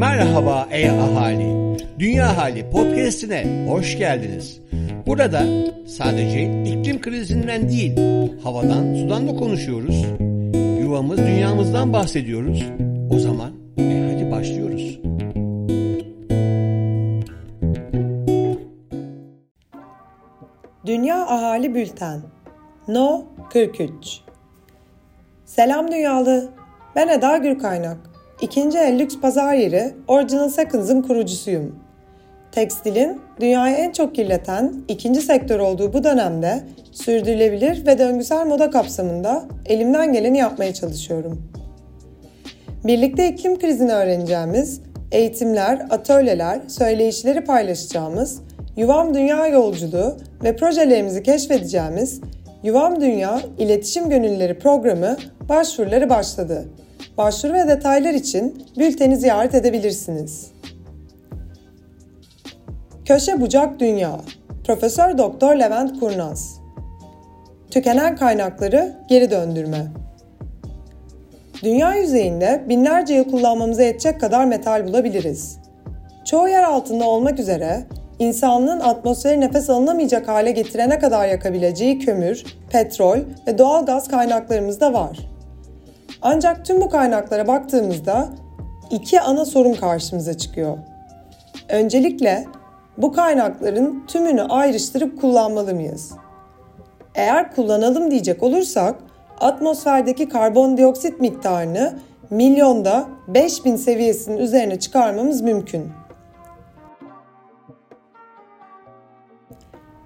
Merhaba ey ahali. Dünya Hali podcast'ine hoş geldiniz. Burada sadece iklim krizinden değil, havadan, sudan da konuşuyoruz. Yuvamız, dünyamızdan bahsediyoruz. O zaman e hadi başlıyoruz. Dünya Ahali Bülten No 43 Selam Dünyalı. Ben Eda Gürkaynak. İkinci el lüks pazar yeri Original Seconds'ın kurucusuyum. Tekstilin dünyayı en çok kirleten ikinci sektör olduğu bu dönemde sürdürülebilir ve döngüsel moda kapsamında elimden geleni yapmaya çalışıyorum. Birlikte iklim krizini öğreneceğimiz, eğitimler, atölyeler, söyleyişleri paylaşacağımız, Yuvam Dünya yolculuğu ve projelerimizi keşfedeceğimiz Yuvam Dünya İletişim Gönülleri programı başvuruları başladı. Başvuru ve detaylar için bülteni ziyaret edebilirsiniz. Köşe Bucak Dünya Profesör Doktor Levent Kurnaz Tükenen kaynakları geri döndürme Dünya yüzeyinde binlerce yıl kullanmamıza yetecek kadar metal bulabiliriz. Çoğu yer altında olmak üzere insanlığın atmosferi nefes alınamayacak hale getirene kadar yakabileceği kömür, petrol ve doğal gaz kaynaklarımız da var. Ancak tüm bu kaynaklara baktığımızda iki ana sorun karşımıza çıkıyor. Öncelikle bu kaynakların tümünü ayrıştırıp kullanmalı mıyız? Eğer kullanalım diyecek olursak atmosferdeki karbondioksit miktarını milyonda 5000 seviyesinin üzerine çıkarmamız mümkün.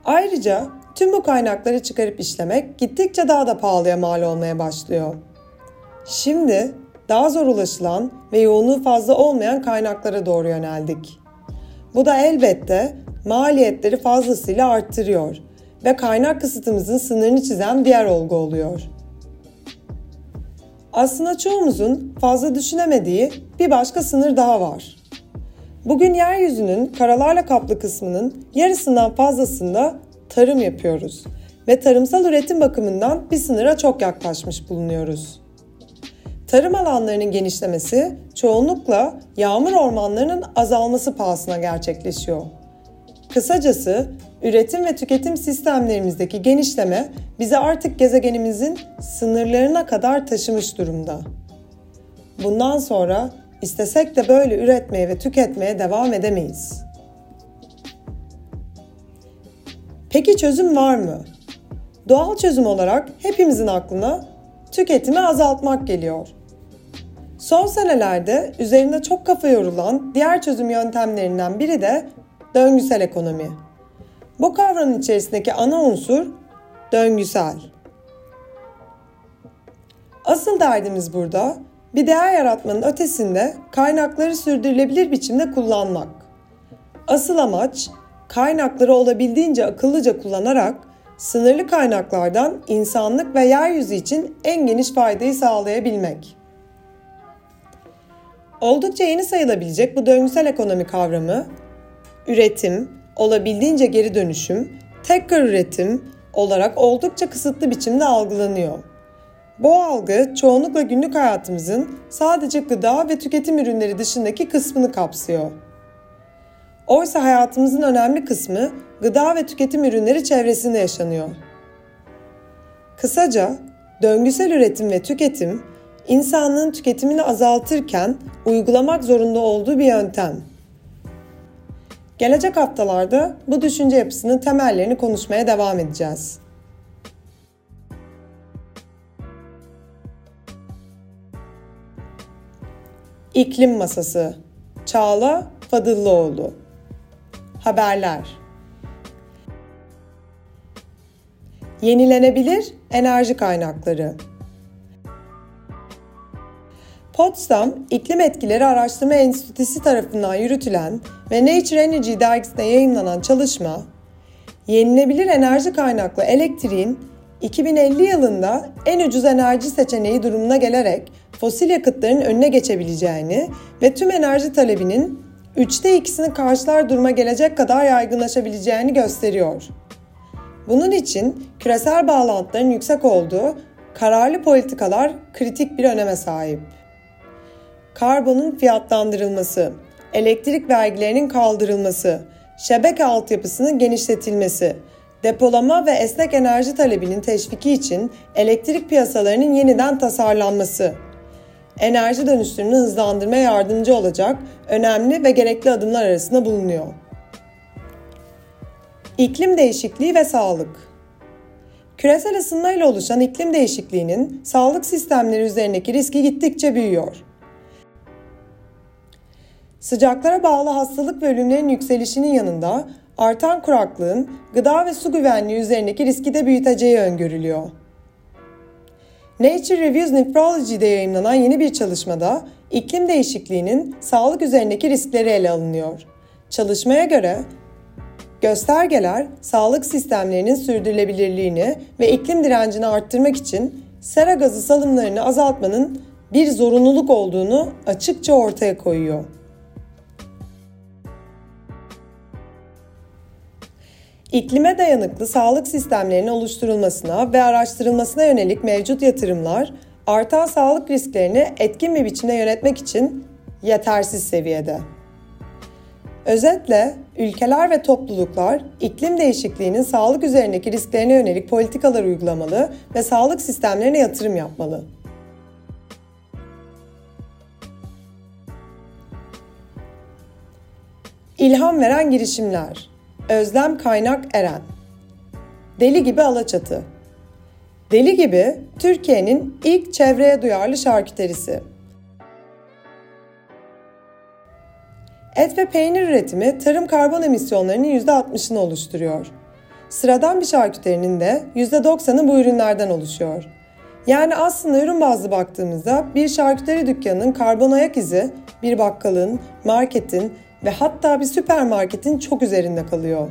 Ayrıca tüm bu kaynakları çıkarıp işlemek gittikçe daha da pahalıya mal olmaya başlıyor. Şimdi daha zor ulaşılan ve yoğunluğu fazla olmayan kaynaklara doğru yöneldik. Bu da elbette maliyetleri fazlasıyla arttırıyor ve kaynak kısıtımızın sınırını çizen diğer olgu oluyor. Aslında çoğumuzun fazla düşünemediği bir başka sınır daha var. Bugün yeryüzünün karalarla kaplı kısmının yarısından fazlasında tarım yapıyoruz ve tarımsal üretim bakımından bir sınıra çok yaklaşmış bulunuyoruz. Tarım alanlarının genişlemesi çoğunlukla yağmur ormanlarının azalması pahasına gerçekleşiyor. Kısacası üretim ve tüketim sistemlerimizdeki genişleme bizi artık gezegenimizin sınırlarına kadar taşımış durumda. Bundan sonra istesek de böyle üretmeye ve tüketmeye devam edemeyiz. Peki çözüm var mı? Doğal çözüm olarak hepimizin aklına tüketimi azaltmak geliyor. Son senelerde üzerinde çok kafa yorulan diğer çözüm yöntemlerinden biri de döngüsel ekonomi. Bu kavramın içerisindeki ana unsur döngüsel. Asıl derdimiz burada bir değer yaratmanın ötesinde kaynakları sürdürülebilir biçimde kullanmak. Asıl amaç kaynakları olabildiğince akıllıca kullanarak sınırlı kaynaklardan insanlık ve yeryüzü için en geniş faydayı sağlayabilmek. Oldukça yeni sayılabilecek bu döngüsel ekonomi kavramı, üretim, olabildiğince geri dönüşüm, tekrar üretim olarak oldukça kısıtlı biçimde algılanıyor. Bu algı çoğunlukla günlük hayatımızın sadece gıda ve tüketim ürünleri dışındaki kısmını kapsıyor. Oysa hayatımızın önemli kısmı gıda ve tüketim ürünleri çevresinde yaşanıyor. Kısaca döngüsel üretim ve tüketim insanlığın tüketimini azaltırken uygulamak zorunda olduğu bir yöntem. Gelecek haftalarda bu düşünce yapısının temellerini konuşmaya devam edeceğiz. İklim Masası Çağla Fadıllıoğlu Haberler Yenilenebilir enerji kaynakları Potsdam İklim Etkileri Araştırma Enstitüsü tarafından yürütülen ve Nature Energy dergisinde yayınlanan çalışma, yenilebilir enerji kaynaklı elektriğin 2050 yılında en ucuz enerji seçeneği durumuna gelerek fosil yakıtların önüne geçebileceğini ve tüm enerji talebinin üçte ikisini karşılar duruma gelecek kadar yaygınlaşabileceğini gösteriyor. Bunun için küresel bağlantıların yüksek olduğu kararlı politikalar kritik bir öneme sahip. Karbonun fiyatlandırılması elektrik vergilerinin kaldırılması, şebeke altyapısının genişletilmesi, depolama ve esnek enerji talebinin teşviki için elektrik piyasalarının yeniden tasarlanması, enerji dönüşümünü hızlandırmaya yardımcı olacak önemli ve gerekli adımlar arasında bulunuyor. İklim değişikliği ve sağlık Küresel ısınma ile oluşan iklim değişikliğinin sağlık sistemleri üzerindeki riski gittikçe büyüyor. Sıcaklara bağlı hastalık ve ölümlerin yükselişinin yanında artan kuraklığın gıda ve su güvenliği üzerindeki riski de büyüteceği öngörülüyor. Nature Reviews Nephrology'de yayınlanan yeni bir çalışmada iklim değişikliğinin sağlık üzerindeki riskleri ele alınıyor. Çalışmaya göre göstergeler sağlık sistemlerinin sürdürülebilirliğini ve iklim direncini arttırmak için sera gazı salımlarını azaltmanın bir zorunluluk olduğunu açıkça ortaya koyuyor. İklime dayanıklı sağlık sistemlerinin oluşturulmasına ve araştırılmasına yönelik mevcut yatırımlar artan sağlık risklerini etkin bir biçimde yönetmek için yetersiz seviyede. Özetle ülkeler ve topluluklar iklim değişikliğinin sağlık üzerindeki risklerine yönelik politikalar uygulamalı ve sağlık sistemlerine yatırım yapmalı. İlham veren girişimler Özlem Kaynak Eren Deli gibi Alaçatı Deli gibi Türkiye'nin ilk çevreye duyarlı şarküterisi. Et ve peynir üretimi tarım karbon emisyonlarının %60'ını oluşturuyor. Sıradan bir şarküterinin de %90'ı bu ürünlerden oluşuyor. Yani aslında ürün bazlı baktığımızda bir şarküteri dükkanının karbon ayak izi bir bakkalın, marketin ve hatta bir süpermarketin çok üzerinde kalıyor.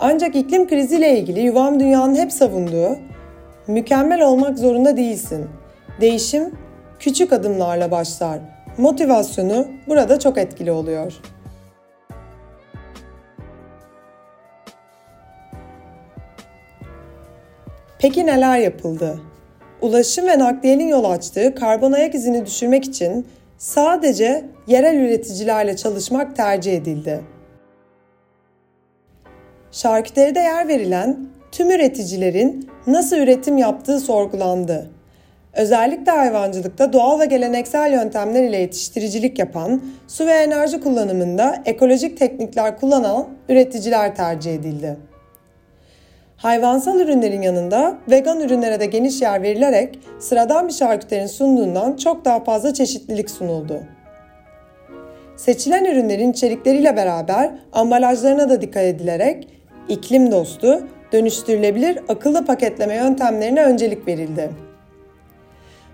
Ancak iklim kriziyle ilgili Yuvam Dünya'nın hep savunduğu mükemmel olmak zorunda değilsin. Değişim küçük adımlarla başlar. Motivasyonu burada çok etkili oluyor. Peki neler yapıldı? Ulaşım ve nakliyenin yol açtığı karbon ayak izini düşürmek için sadece yerel üreticilerle çalışmak tercih edildi. Şarküteride yer verilen tüm üreticilerin nasıl üretim yaptığı sorgulandı. Özellikle hayvancılıkta doğal ve geleneksel yöntemler ile yetiştiricilik yapan, su ve enerji kullanımında ekolojik teknikler kullanan üreticiler tercih edildi. Hayvansal ürünlerin yanında vegan ürünlere de geniş yer verilerek sıradan bir şarküterin sunduğundan çok daha fazla çeşitlilik sunuldu. Seçilen ürünlerin içerikleriyle beraber ambalajlarına da dikkat edilerek iklim dostu, dönüştürülebilir akıllı paketleme yöntemlerine öncelik verildi.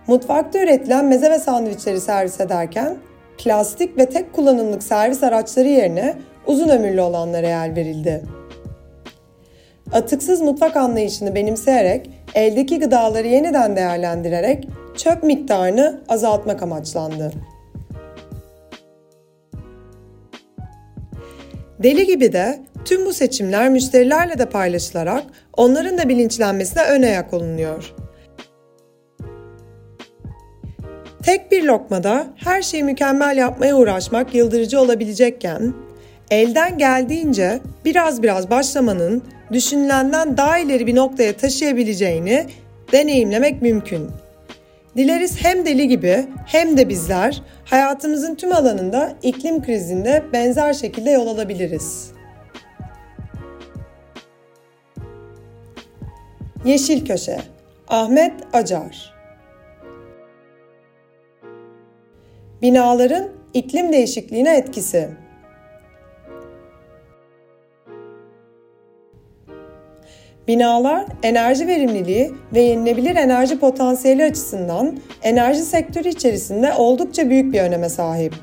Mutfakta üretilen meze ve sandviçleri servis ederken plastik ve tek kullanımlık servis araçları yerine uzun ömürlü olanlara yer verildi. Atıksız mutfak anlayışını benimseyerek eldeki gıdaları yeniden değerlendirerek çöp miktarını azaltmak amaçlandı. Deli gibi de tüm bu seçimler müşterilerle de paylaşılarak onların da bilinçlenmesine ön ayak olunuyor. Tek bir lokmada her şeyi mükemmel yapmaya uğraşmak yıldırıcı olabilecekken, elden geldiğince biraz biraz başlamanın düşünülenden daha ileri bir noktaya taşıyabileceğini deneyimlemek mümkün. Dileriz hem deli gibi hem de bizler hayatımızın tüm alanında iklim krizinde benzer şekilde yol alabiliriz. Yeşil Köşe Ahmet Acar Binaların iklim değişikliğine etkisi Binalar enerji verimliliği ve yenilebilir enerji potansiyeli açısından enerji sektörü içerisinde oldukça büyük bir öneme sahip.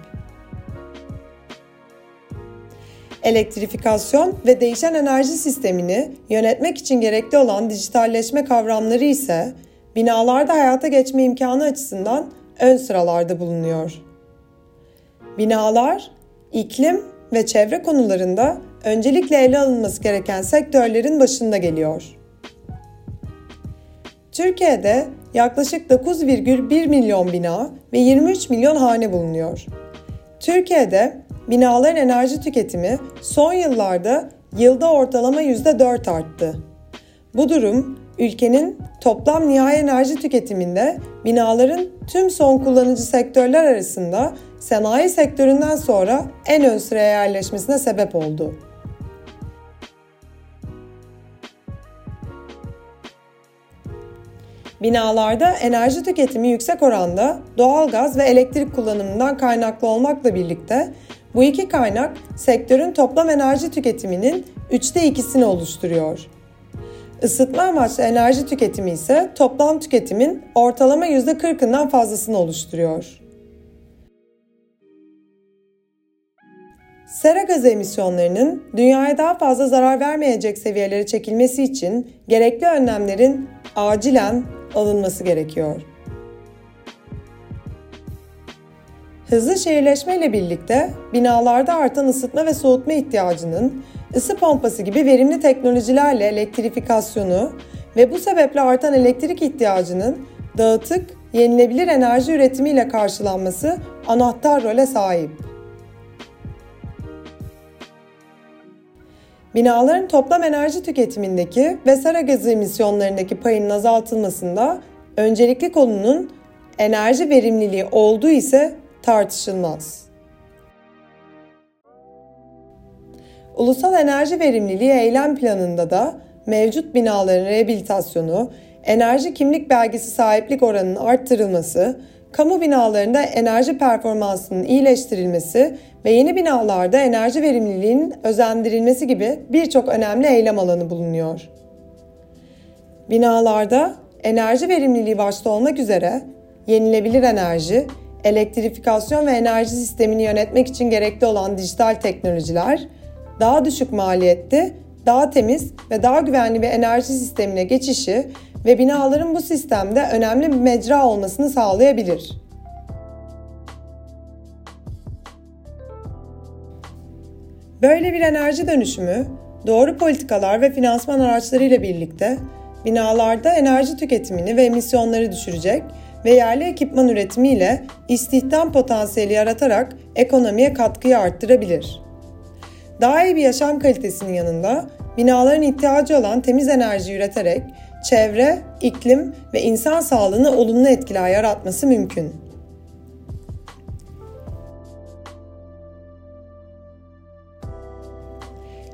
Elektrifikasyon ve değişen enerji sistemini yönetmek için gerekli olan dijitalleşme kavramları ise binalarda hayata geçme imkanı açısından ön sıralarda bulunuyor. Binalar, iklim ve çevre konularında öncelikle ele alınması gereken sektörlerin başında geliyor. Türkiye'de yaklaşık 9,1 milyon bina ve 23 milyon hane bulunuyor. Türkiye'de binaların enerji tüketimi son yıllarda yılda ortalama %4 arttı. Bu durum ülkenin toplam nihai enerji tüketiminde binaların tüm son kullanıcı sektörler arasında sanayi sektöründen sonra en ön sıraya yerleşmesine sebep oldu. Binalarda enerji tüketimi yüksek oranda doğalgaz ve elektrik kullanımından kaynaklı olmakla birlikte bu iki kaynak sektörün toplam enerji tüketiminin üçte ikisini oluşturuyor. Isıtma amaçlı enerji tüketimi ise toplam tüketimin ortalama %40'ından fazlasını oluşturuyor. Sera gazı emisyonlarının dünyaya daha fazla zarar vermeyecek seviyelere çekilmesi için gerekli önlemlerin acilen alınması gerekiyor. Hızlı şehirleşme ile birlikte binalarda artan ısıtma ve soğutma ihtiyacının ısı pompası gibi verimli teknolojilerle elektrifikasyonu ve bu sebeple artan elektrik ihtiyacının dağıtık, yenilebilir enerji üretimiyle karşılanması anahtar role sahip. Binaların toplam enerji tüketimindeki ve sera gazı emisyonlarındaki payının azaltılmasında öncelikli konunun enerji verimliliği olduğu ise tartışılmaz. Ulusal Enerji Verimliliği Eylem Planı'nda da mevcut binaların rehabilitasyonu, enerji kimlik belgesi sahiplik oranının arttırılması, kamu binalarında enerji performansının iyileştirilmesi ve yeni binalarda enerji verimliliğinin özendirilmesi gibi birçok önemli eylem alanı bulunuyor. Binalarda enerji verimliliği başta olmak üzere yenilebilir enerji, elektrifikasyon ve enerji sistemini yönetmek için gerekli olan dijital teknolojiler, daha düşük maliyetli, daha temiz ve daha güvenli bir enerji sistemine geçişi ve binaların bu sistemde önemli bir mecra olmasını sağlayabilir. Böyle bir enerji dönüşümü doğru politikalar ve finansman araçları ile birlikte binalarda enerji tüketimini ve emisyonları düşürecek ve yerli ekipman üretimiyle istihdam potansiyeli yaratarak ekonomiye katkıyı arttırabilir. Daha iyi bir yaşam kalitesinin yanında binaların ihtiyacı olan temiz enerji üreterek çevre, iklim ve insan sağlığına olumlu etkiler yaratması mümkün.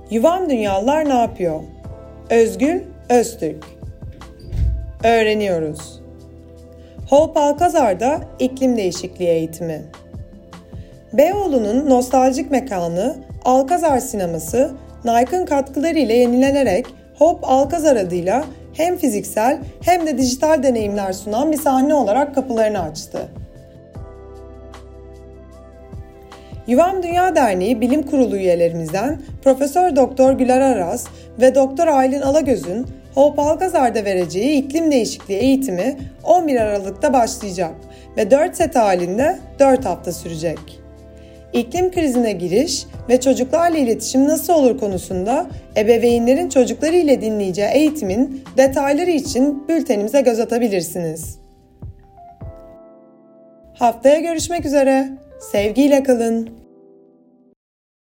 Yuvam Dünyalılar ne yapıyor? Özgül Öztürk Öğreniyoruz. Hope Alkazar'da iklim değişikliği eğitimi. Beyoğlu'nun nostaljik mekanı Alkazar Sineması, Nike'ın katkılarıyla yenilenerek Hope Alkazar adıyla hem fiziksel hem de dijital deneyimler sunan bir sahne olarak kapılarını açtı. Yuvam Dünya Derneği Bilim Kurulu üyelerimizden Profesör Doktor Güler Aras ve Doktor Aylin Alagöz'ün Hope Algazar'da vereceği iklim değişikliği eğitimi 11 Aralık'ta başlayacak ve 4 set halinde 4 hafta sürecek. İklim krizine giriş ve çocuklarla iletişim nasıl olur konusunda ebeveynlerin çocukları ile dinleyeceği eğitimin detayları için bültenimize göz atabilirsiniz. Haftaya görüşmek üzere. Sevgiyle kalın.